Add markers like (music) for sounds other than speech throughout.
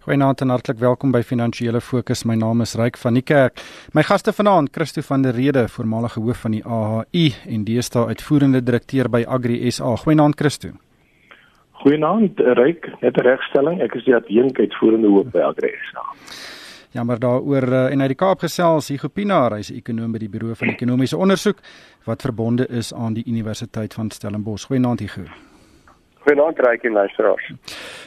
Goeienaand en hartlik welkom by Finansiële Fokus. My naam is Ryk van die Kerk. My gaste vanaand, Christo van der Rede, voormalige hoof van die AHI en deesdae uitvoerende direkteur by Agri SA. Goeienaand Christo. Goeienaand Ryk, net 'n regstelling. Ek is die adjunk uitvoerende hoof by Agri SA. Ja, maar daaroor uh, en uit die Kaap gesels, Hugo Pinaar, hy's 'n ekonom by die Buro van Ekonomiese Onderzoek wat verbonde is aan die Universiteit van Stellenbosch. Goeienaand Hugo. Goeienaand Ryk en luisteraars.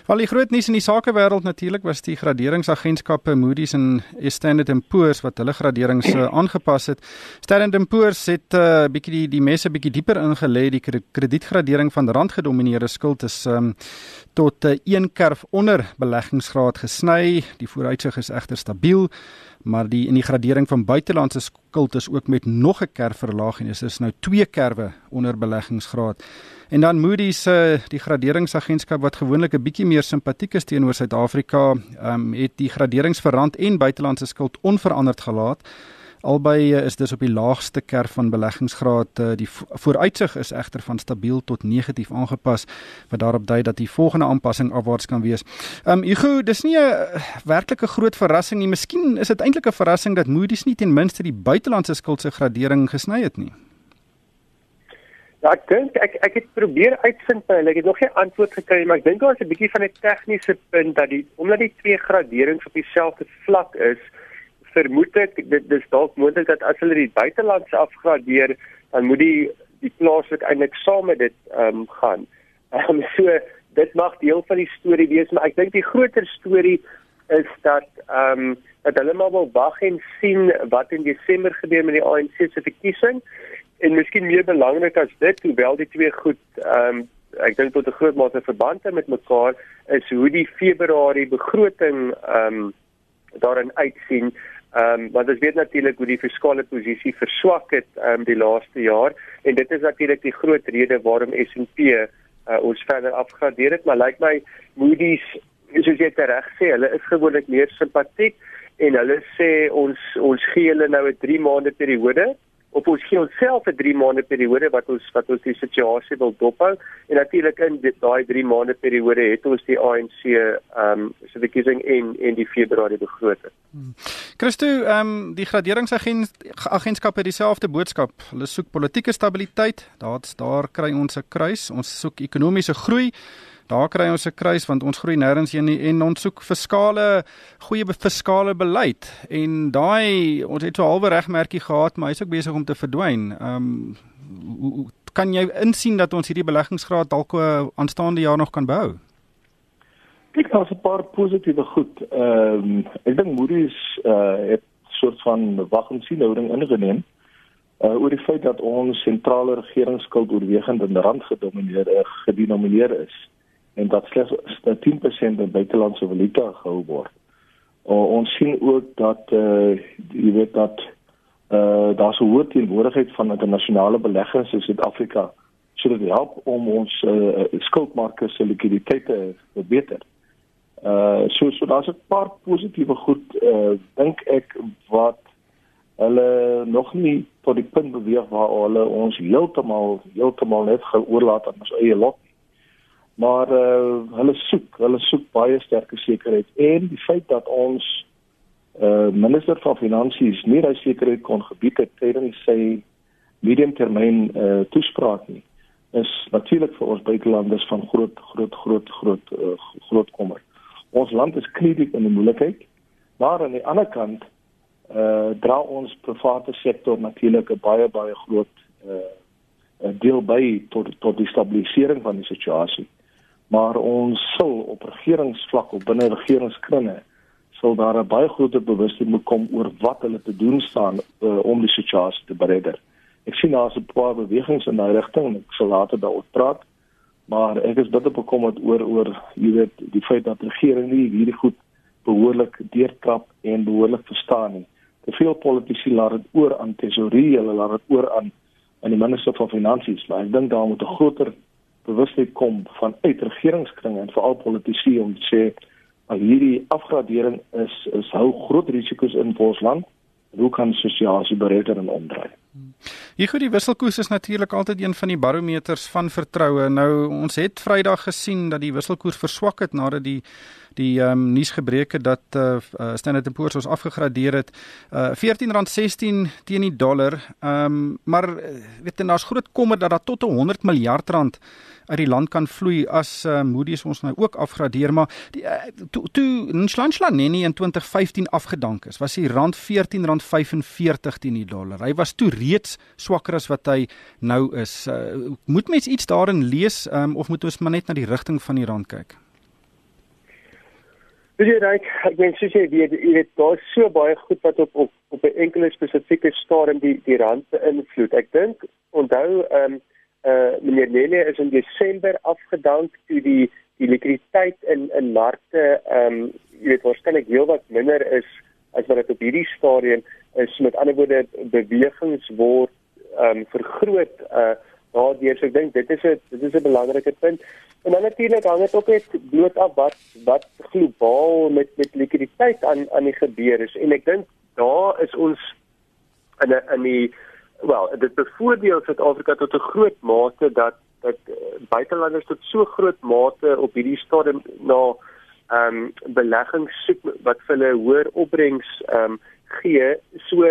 Wel die groot nuus in die sakewêreld natuurlik was die graderingsagentskappe Moody's en Standard & Poor's wat hulle graderings uh, aangepas het. Standard & Poor's het 'n uh, bietjie die die messe bietjie dieper ingelê die kredietgradering van randgedomeineerde skuld is um, tot 'n uh, kerf onder beleggingsgraad gesny. Die vooruitsig is egter stabiel maar die in die gradering van buitelandse skuld is ook met nog 'n kerf verlaag en dit is nou twee kerwe onder beleggingsgraad. En dan Moody's se uh, die graderingsagentskap wat gewoonlik 'n bietjie meer simpatiek is teenoor Suid-Afrika, um, het die graderings vir rand en buitelandse skuld onveranderd gelaat. Albei uh, is dus op die laagste kerf van beleggingsgraad. Uh, die vooruitsig is egter van stabiel tot negatief aangepas wat daarop dui dat die volgende aanpassing afwaarts kan wees. Ehm um, Hugo, dis nie 'n uh, werklike groot verrassing nie. Miskien is dit eintlik 'n verrassing dat Moody's nie ten minste die buitelandse skuld se gradering gesny het nie. Ja, ek dink ek ek het probeer uitvind by hulle. Ek het nog geen antwoord gekry maar ek dink daar is 'n bietjie van 'n tegniese punt dat die omdat die twee graderings op dieselfde vlak is, vermoed ek dit dis dalk moontlik dat as hulle die buitelandse afgradeer, dan moet die die plaaslik eintlik saam met dit ehm um, gaan. Ehm um, (laughs) so dit mag deel van die storie wees, maar ek dink die groter storie is dat ehm um, dat hulle maar wil wag en sien wat in Desember gebeur met die ANC se verkiesing en miskien meer belangrik as dit, hoewel die twee goed ehm um, ek dink tot 'n groot mate verband het met mekaar, is hoe die Februarie begroting ehm um, daarin uitsien Ehm um, want ons weet natuurlik hoe die fiskale posisie verswak het ehm um, die laaste jaar. En dit is natuurlik die groot rede waarom S&P uh, ons verder afgradeer het. Maar lyk like my Moody's soos jy reg sê hulle is gewoonlik meer simpatiek en hulle sê ons ons gee hulle nou 'n 3 maande periode op ons gee onsself 'n 3 maande periode wat ons wat ons die situasie wil dophou en natuurlik in daai 3 maande periode het ons die ANC ehm um, se verkiesing en en die Februarie begroting. Hmm. Christo, ehm um, die graderingsagentskap het dieselfde boodskap. Hulle soek politieke stabiliteit. Daar's daar kry ons 'n kruis. Ons soek ekonomiese groei. Daar kry ons 'n kruis want ons groei nêrens heen nie en ons soek fiskale goeie fiskale beleid en daai ons het so halwe regmerkie gehad maar hy's ook besig om te verdwyn. Ehm um, kan jy insien dat ons hierdie beleggingsgraad dalk aanstaande jaar nog kan behou? Ek het 'n paar positiewe goed. Ehm um, ek dink Moody's uh het soort van wag en sien houding ingeneem uh oor die feit dat ons sentrale regeringsskuld oorwegend in rand gedomineer gedenomineer is en dat slegs 10% in buitelandse valuta gehou word. Uh, ons sien ook dat uh jy weet dat uh daar so hoë teenwoordigheid van internasionale beleggers in Suid-Afrika sou dit help om ons uh skuldmarke se likwiditeit te verbeter. Uh so so daar's 'n paar positiewe goed uh dink ek wat hulle nog nie tot die punt beweeg waar hulle ons heeltemal heeltemal net geoorlaat aan ons eie lot maar uh, hulle soek hulle soek baie sterker sekerheid en die feit dat ons uh, minister van finansies nie daai sekerheid kon gebied het tydens sy mediumtermyn uh, toespraak nie is natuurlik vir ons buitelanders van groot groot groot groot uh, groot kommer. Ons land is krediet in die moeilikheid, maar aan die ander kant uh dra ons private sektor natuurlik 'n baie baie groot uh deel by tot tot die stabilisering van die situasie maar ons sal op regeringsvlak of binne regeringskringe sal daar 'n baie groter bewustheid moet kom oor wat hulle te doen staan uh, om die situasie te beredder. Ek sien daar's 'n paar bewegings in daai rigting en ek sal later daaroor praat. Maar ek is bitter bekommerd oor oor jy weet die feit dat die regering nie hierdie goed behoorlik deurtrap en behoorlik verstaan nie. Te veel politici laat dit oor aan tesourier, hulle laat dit oor aan aan die minister van finansies, maar ek dink daar moet 'n groter bewustheid kom van uit regeringskringe en veral politici om te sê dat hierdie afgradering is is hou groot risiko's in vir ons land. Hoe kan sosiale beredder en omdraai? Hier goed die wisselkoers is natuurlik altyd een van die barometers van vertroue. Nou ons het Vrydag gesien dat die wisselkoers verswak het nadat die die ehm um, nuus gebreek het dat uh, Standard & Poor's ons afgegradeer het uh, R14.16 teen die dollar. Ehm um, maar weet jy daar's groot kommer dat daar tot 100 miljard rand uit die land kan vloei as uh, Moody's ons nou ook afgradeer maar die uh, toe toe Nshlanshlaneni in 2015 afgedank is was die rand R14.45 teen die dollar. Hy was toe reeds swakker as wat hy nou is. Uh, moet mens iets daarin lees um, of moet ons maar net na die rigting van die rand kyk? Dis reg, ek meen soos jy weet, jy weet daar's so baie goed wat op op op 'n enkele spesifieke stadium die die rand beïnvloed. Ek dink onthou ehm um, uh meneer Nene is in Desember afgedank toe die die likwiditeit in in markte ehm um, jy weet waarskynlik heelwat minder is as wat dit op hierdie stadium is met ander woorde bewegings word ehm um, vergroot uh daardeur. So ek dink dit is 'n dit is 'n belangrike punt. En dan natuurlik hang dit ook net bloot af wat wat globaal met met likwiditeit aan aan die gebeur is. En ek dink daar is ons in 'n in die wel dit bevoordeel Suid-Afrika tot 'n groot mate dat dat uh, buitelanders tot so groot mate op hierdie stadium na ehm um, beleggings soek wat vir hulle hoër opbrengs ehm um, gee so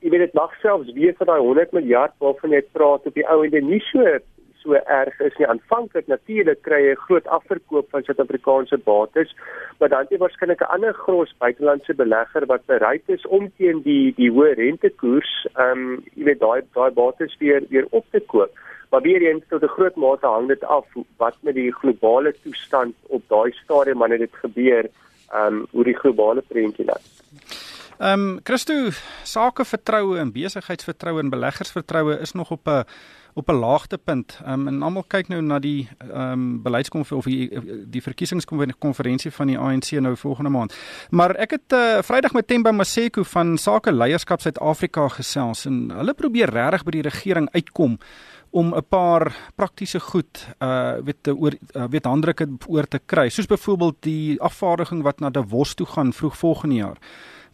jy weet dit mag selfs wees dat daai 100 miljard waarvan jy praat op die ou ende nie so so erg is nie. Aanvanklik natuurlik kry jy groot afverkoop van Suid-Afrikaanse bates, maar dan jy waarskynlik 'n ander gros buitelandse belegger wat bereid is om teen die die hoë rentekoers, ehm um, jy weet daai daai bates weer weer op te koop. Maar weer eens tot 'n groot mate hang dit af wat met die globale toestand op daai stadium wanneer dit gebeur, ehm um, hoe die globale prentjie dan. Ehm um, Christo, sakevertroue en besigheidsvertroue en beleggersvertroue is nog op 'n op 'n laagtepunt. Ehm um, en almal kyk nou na die ehm um, beleidskonferensie of die, die verkiesingskonferensie van die ANC nou volgende maand. Maar ek het uh, Vrydag met Themba Maseko van Sake Leierskap Suid-Afrika gesels en hulle probeer regtig by die regering uitkom om 'n paar praktiese goed uh weet oor uh, weet handdrukke oor te kry soos byvoorbeeld die afvaardiging wat na Davos toe gaan vroeg volgende jaar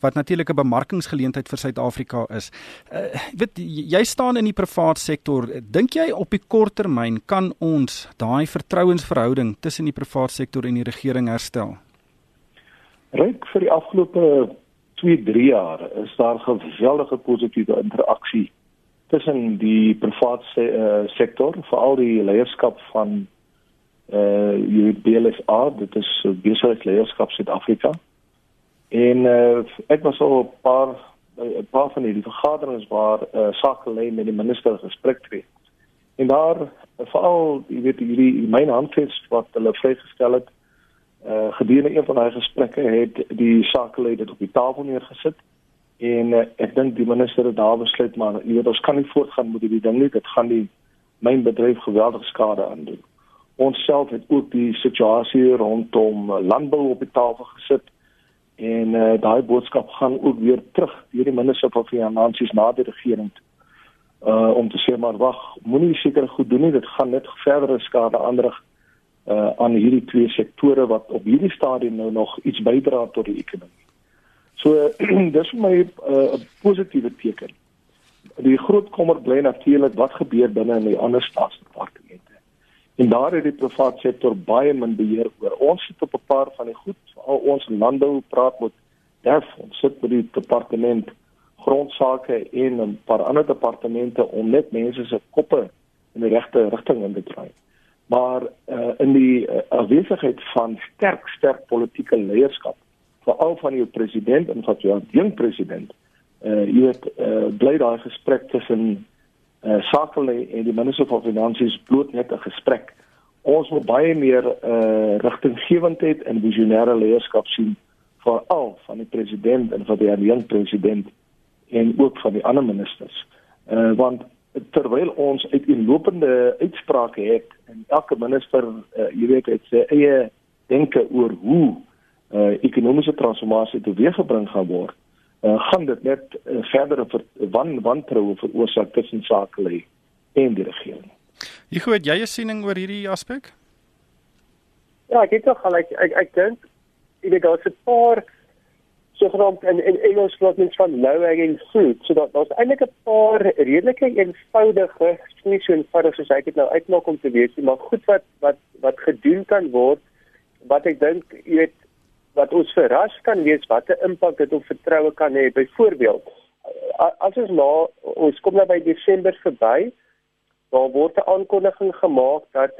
wat natuurlik 'n bemarkingsgeleentheid vir Suid-Afrika is. Uh, weet jy staan in die privaat sektor. Dink jy op die kort termyn kan ons daai vertrouensverhouding tussen die privaat sektor en die regering herstel? Ryk vir die afgelope 2-3 jaar is daar geweldige positiewe interaksie tussen die privaat se, uh, sektor, veral die leierskap van eh uh, die BLSA, dit is Besigheidsleierskap Suid-Afrika En uh, ek was al 'n paar 'n paar van hierdie vergaderings waar uh, sake lê met die minister gespreek het. En daar veral jy weet hierdie myn handves wat hulle vrygestel het uh gedurende een van daai gesprekke het die sake lê dit op die tafel neergesit en uh, ek dink die minister het daar besluit maar jy weet ons kan nie voortgaan met hierdie ding nie dit gaan die myn bedryf geweldige skade aandoen. Ons self het ook die situasie rondom landbou op die tafel gesit en uh, daai boodskap gaan ook weer terug deur die minister van finansies na die regering uh om te sê maar wag moenie seker goed doen nie dit gaan net verdere skade aanrig uh aan hierdie twee sektore wat op hierdie stadium nou nog iets bydra tot die ekonomie. So (clears throat) dis vir my 'n uh, positiewe teken. Die groot kommer bly natuurlik wat gebeur binne in die ander staatsdepartemente. En daar het die private sektor baie min beheer oor. Ons sit op 'n paar van die goed, al ons landbou praat met DERF, ons sit by die departement grondsake en 'n paar ander departemente om net mense se koppe in die regte rigting in te draai. Maar uh, in die uh, afwesigheid van sterk sterk politieke leierskap, veral van die president en van die jong president, uh, jy weet, uh, bly daai gesprek tussen uh, Sakele en die minister van finansies bloot net 'n gesprek. Ons wil baie meer uh, rigtinggewendheid en visionêre leierskap sien veral van die president en van die jong president en ook van die ander ministers. Uh, want terwyl ons uiteenlopende uitsprake het en elke minister uh, jy weet het sy eie denke oor hoe uh, ekonomiese transformasie teweeggebring gaan word uh, gaan dit net uh, verdere wan wantroue veroorsaak tussen Sakele en die regering. Jy het jy 'n siening oor hierdie aspek? Ja, ek het tog gelyk ek ek dink jy weet daar's 'n paar sogenaamd in in Engels wat mens van low hanging fruit, so dat daar's eintlik 'n paar redelike eenvoudige, nie so eenvoudig soos ek dit nou uitmaak om te wees nie, maar goed wat wat wat gedoen kan word wat ek dink jy weet wat ons verras kan wees wat 'n impak dit op vertroue kan hê. Byvoorbeeld, as ons na ons kom nou by Desember verby, daar word 'n aankondiging gemaak dat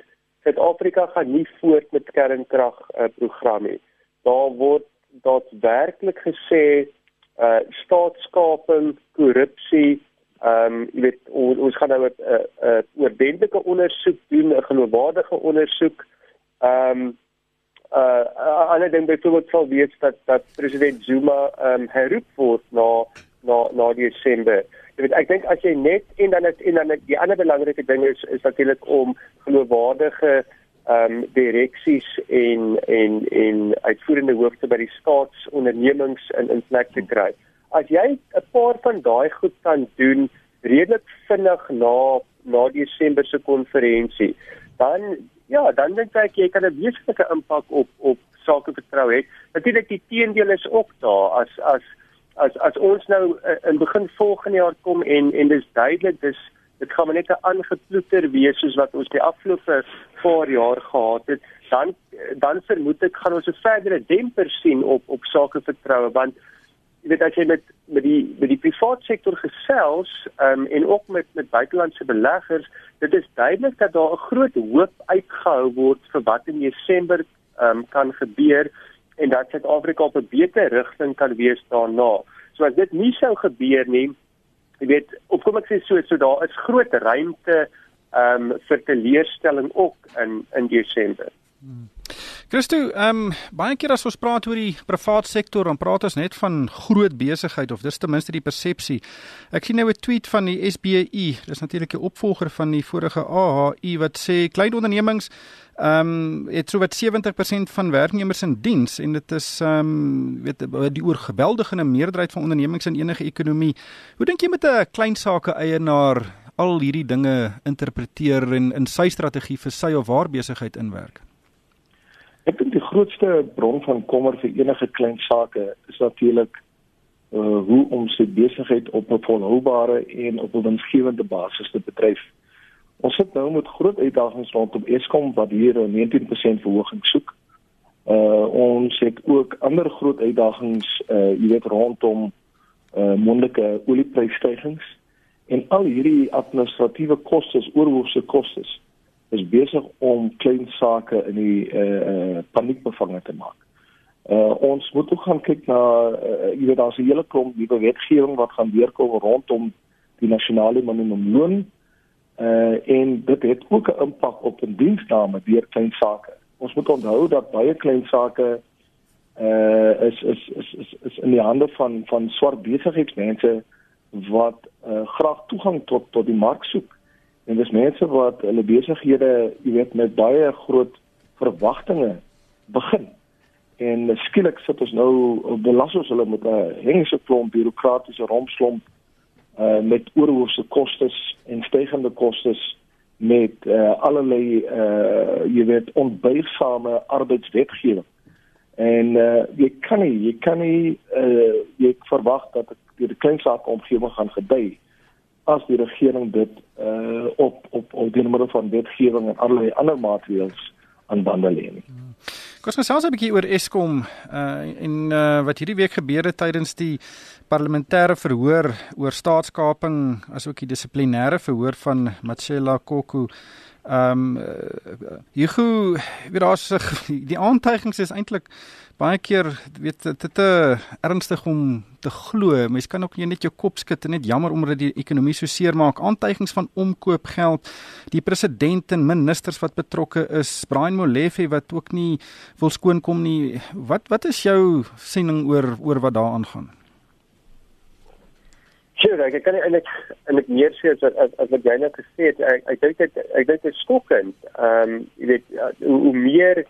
Suid-Afrika gaan nie voort met kernkrag uh, program nie. Daar word dat werklik gesê uh staatskaping, korrupsie, ehm um, jy weet ons, ons gaan nou 'n 'n oordentlike ondersoek doen, 'n geloofwaardige ondersoek. Ehm um, uh ander ding byvoorbeeld sal wees dat dat president Zuma ehm um, herroep word na na na Desember. Jy weet ek dink as jy net en dan het, en dan die ander belangrike ding is is natuurlik om geloofwaardige ehm um, direksies en en en uitvoerende hoofde by die staatsondernemings in in plek te kry. As jy 'n paar van daai goed kan doen redelik vinnig na na Desember se konferensie, dan ja, dan dink ek jy kan 'n wesentlike impak op op sake vertrou hê. Natuurlik die teendeel is ook daar as as as as ons nou uh, in begin volgende jaar kom en en dis duidelik dis dit gaan maar net 'n aangeploeter wees soos wat ons die afgelope paar jaar gehad het, dan dan vermoed ek gaan ons 'n verdere demper sien op op sake vertroue want jy weet as jy met met die met die private sektor gesels um, en ook met met buitelandse beleggers, dit is duidelik dat daar 'n groot hoop uitgehou word vir wat in Desember um, kan gebeur en dat Suid-Afrika op 'n beter rigting kan wees daarna. So as dit nie sou gebeur nie, jy weet, of kom ek sê so, so daar is groot ruimte ehm um, vir teleurstelling ook in in Desember. Hmm. Christo, ehm um, baie keer as ons praat oor die private sektor, dan praat ons net van groot besigheid of dis ten minste die persepsie. Ek sien nou 'n tweet van die SBI, dis natuurlik 'n opvolger van die vorige AHI wat sê klein ondernemings ehm um, het so wat 70% van werknemers in diens en dit is ehm um, weet die oorgeweldigende meerderheid van ondernemings in enige ekonomie. Hoe dink jy met 'n klein sake eienaar al hierdie dinge interpreteer en in sy strategie vir sy of haar besigheid inwerk? Ek dink die grootste bron van kommer vir enige klein sake is natuurlik uh hoe om sy besigheid op 'n volhoubare en op 'n winsgewende basis te bedryf. Ons sit nou met groot uitdagings rondom Eskom wat hier 'n 19% verhoging soek. Uh ons het ook ander groot uitdagings uh jy weet rondom uh mondelike oliepryssstygings en al hierdie administratiewe kostes, oorhoofse kostes is besig om klein sake in die uh, uh paniekbevange te maak. Uh ons moet ook gaan kyk na uh, jy weet daar's 'n hele klomp nuwe wetgewing wat gaan deurkom rondom die nasionale minimumloon uh en dit het ook 'n impak op 'n diensname deur klein sake. Ons moet onthou dat baie klein sake uh is, is is is is in die hande van van swart besigheidsmense wat uh graag toegang tot tot die mark soek. En dis mense wat hulle besighede, jy weet, met baie groot verwagtinge begin. En skielik sit ons nou belas ons hulle met 'n hengse klomp bureaukratiese rompslomp uh met oorhoofse kostes en stygende kostes met uh allerlei uh jy weet onbuigsame arbeidswetgewing. En uh jy kan nie jy kan nie uh jy verwag dat die kleinsaak omgewing gaan gedei as die regering dit uh op op op die middel van wetgewing en allerlei ander maatreëls aan bande lê nie. Hmm. Ons gesels 'n bietjie oor Eskom uh en uh wat hierdie week gebeur het tydens die parlementêre verhoor oor staatskaping asook die dissiplinêre verhoor van Matshela Koku. Ehm um, Hugo, weet daar's die aantuigings is eintlik baie keer weet dit te ernstig om te glo. Mens kan ook net jou kop skud en net jammer omdat die ekonomie so seer maak. Aantuigings van omkoopgeld, die president en ministers wat betrokke is, Brian Molefe wat ook nie wil skoonkom nie. Wat wat is jou siening oor oor wat daar aangaan? Sure, ek kan eintlik eintlik meer sê as as, as wat jy net gesê het. Ek ek dink ek dink dit is skokkend. Ehm um, jy weet hoe, hoe meer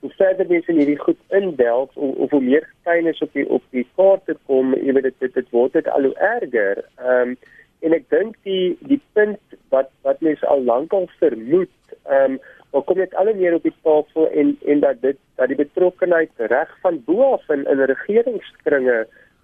hoe verder mense in hierdie goed indelf of, of hoe meer getuienis op die op die kaarte kom, jy weet dit dit, dit word dit al hoe erger. Ehm um, en ek dink die die punt wat wat mense al lank al vermoed, ehm um, maar kom net al meer op die tafel en en dat dit dat die betrokkenheid reg van bo af in in regeringskringe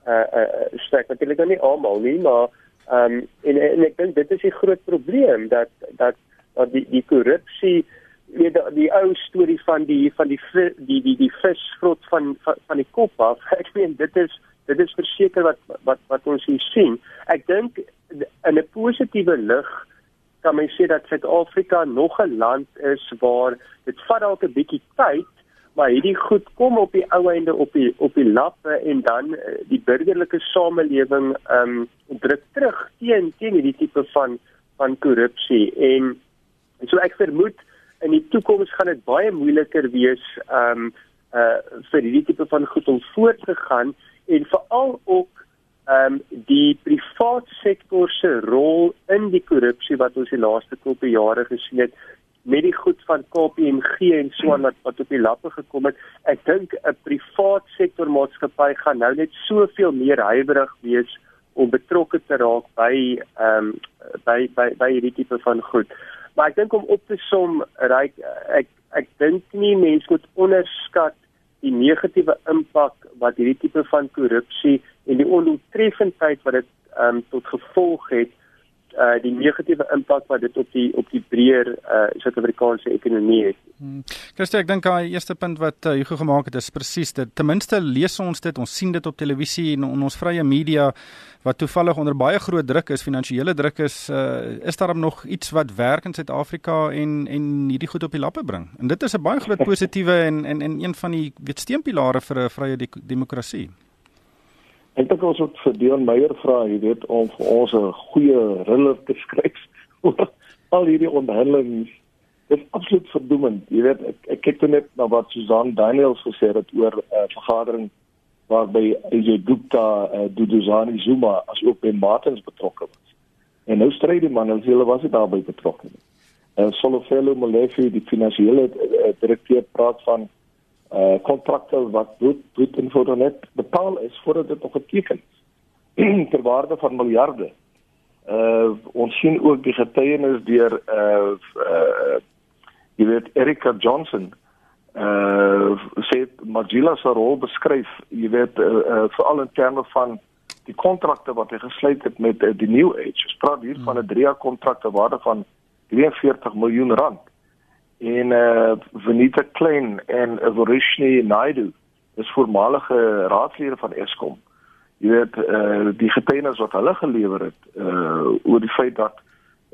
uh uh strek natuurlik nie almal nie, maar ehm um, en en ek dink dit is 'n groot probleem dat dat dat die die korrupsie weet die, die ou storie van die van die die die die visvrot van, van van die kop af. (laughs) Ek meen dit is dit is verseker wat wat wat ons hier sien. Ek dink in 'n positiewe lig kan mens sê dat Suid-Afrika nog 'n land is waar dit vat dalk 'n bietjie tyd, maar hierdie goed kom op die ou einde op die op die lappe en dan eh, die burgerlike samelewing ehm um, druk terug teen teen hierdie tipe van van korrupsie en so ek vermoed in die toekoms gaan dit baie moeiliker wees ehm um, uh vir hierdie tipe van goed om voort te gaan en veral ook ehm um, die private sektor se rol in die korrupsie wat ons die laaste klompe jare gesien het met die goed van KPMG en so aan wat wat op die lappe gekom het. Ek dink 'n private sektor maatskappy gaan nou net soveel meer huiwerig wees om betrokke te raak by ehm um, by by by hierdie tipe van goed. Maar ek dink om op te som, ryk ek ek dink nie mense moet onderskat die negatiewe impak wat hierdie tipe van korrupsie en die ondoeltreffendheid wat dit um, tot gevolg het uh die negatiewe impak wat dit op die op die breër uh Suid-Afrikaanse ekonomie het. Hmm. Christie, ek dink daai eerste punt wat uh, Hugo gemaak het is presies dit. Ten minste lees ons dit, ons sien dit op televisie en in ons vrye media wat toevallig onder baie groot druk is, finansiële druk is, uh is daar nog iets wat werk in Suid-Afrika en en hierdie goed op die lappe bring. En dit is 'n baie groot positiewe en en en een van die weet steunpilare vir 'n vrye demokrasie. Ek dink ons moet vir Dion Meyer vra, jy weet, om vir ons 'n goeie riller te skryf (laughs) oor al hierdie onderhandelinge. Dit is absoluut verdoemend. Jy weet, ek ek kyk net na wat Susan Daniels gesê het oor 'n uh, vergadering waarby AJ Gupta, uh, Duduzani Zuma as ook Ben Martins betrokke was. En nou stry die man, hulle was dit daarbey betrokke. En uh, Solofelo Molefe, die finansiële uh, direkteur praat van uh kontrakte wat bloed bloed en voor net betaal is voordat dit nog geteken is (clears throat) ter waarde van miljarde. Uh ons sien ook die getuienis deur uh uh jy weet Erika Johnson uh sê Magilla se rol beskryf, jy weet uh, uh veral in terme van die kontrakte wat hy gesluit het met uh, die New Age. Ons praat hier van 'n 3 jaar kontrak ter waarde van 43 miljoen rand en uh Venita Klein en Evolutionary Naidu is voormalige raadslede van Eskom. Jy weet uh die getuienis wat hulle gelewer het uh oor die feit dat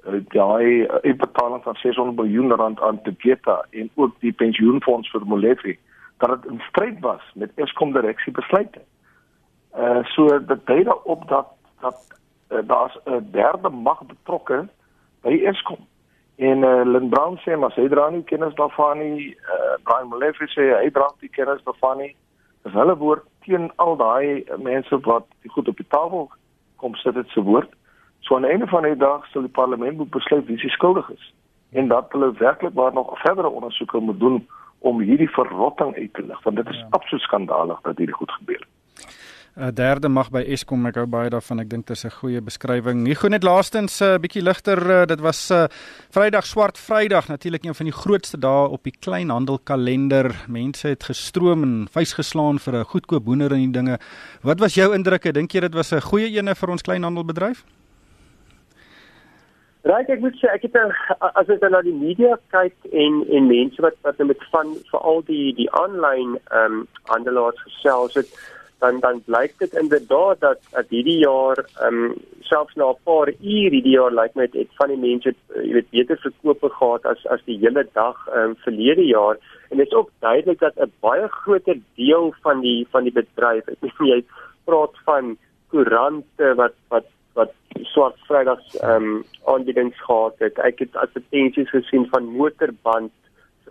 uh, daai uh, betaling van 600 miljoen rand aan Tegeta en ook die pensioenfonds vir Molefe dat dit in stryd was met Eskom direksie besluite. Uh so dit dui daarop dat dat uh, daar's 'n derde mag betrokke by Eskom. En uh, Lynn Brown sê maar hy dra nie kennis daarvan nie. Uh, Brian Molefe sê hy dra nie kennis daarvan nie. Dis hulle woord teen al daai mense wat die goed op die tafel kom sit dit se woord. So aan die einde van die dag sal die parlement moet besluit wie se skuldig is en dat hulle werklik waar nog verdere ondersoeke moet doen om hierdie verrotting uit te lig want dit is ja. absoluut skandalig dat hierdie goed gebeur. 'n derde mag by Eskom. Ek hou baie daarvan. Ek dink dit is 'n goeie beskrywing. Nie gou net laastens 'n uh, bietjie ligter uh, dit was 'n uh, Vrydag swart Vrydag. Natuurlik een van die grootste dae op die kleinhandelkalender. Mense het gestroom en vuis geslaan vir 'n goedkoop boender en die dinge. Wat was jou indrukke? Dink jy dit was 'n goeie ene vir ons kleinhandelbedryf? Raai ek moet sê ek het as ek na die media kyk en en mense wat wat met van veral die die aanlyn ehm um, handelaars gesels het dan dan blyk dit inderdaad dat dat hierdie jaar ehm um, selfs na 'n paar uur hierdie jaar lyk my dit van die mense uh, jy weet beter verkope gehad as as die hele dag ehm um, verlede jaar. En dit is ook duidelik dat 'n baie groter deel van die van die bedryf ek weet jy praat van koerante wat wat wat swart vrydags ehm um, aanbiedings gehad het. Ek het advertensies gesien van motorband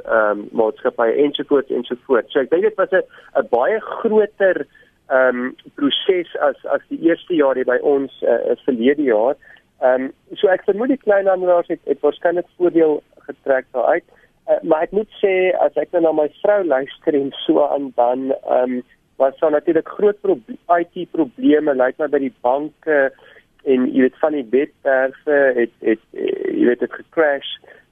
ehm um, maatskappye ensovoorts ensovoorts. So ek dink dit was 'n 'n baie groter ehm um, proses as as die eerste jaar hier by ons uh, verlede jaar. Ehm um, so ek vermoed die kleinhandelaars het, het waarskynlik voordeel getrek daaruit. Uh, maar ek moet sê as ek nou na my vrou luister en so aan dan ehm um, was daar natuurlik groot proble IT probleme lyk like my by die banke en jy weet van die bedwerwe het het, jy weet dit gecrash.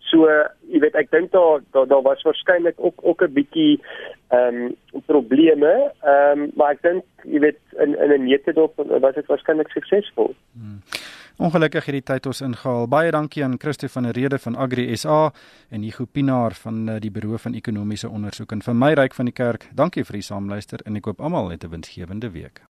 So jy weet ek dink daar daar daar was waarskynlik ook ook 'n bietjie ehm um, probleme, ehm um, maar ek dink jy weet in in 'n netedop was dit waarskynlik suksesvol. Hmm. Ongelukkig het die tyd ons ingehaal. Baie dankie aan Christo van der Rede van Agri SA en Hugo Pinaar van eh, die Buro van Ekonomiese Ondersoek en vir my ryk van die kerk. Dankie vir die saamluister en ek hoop almal 'n winsgewende week.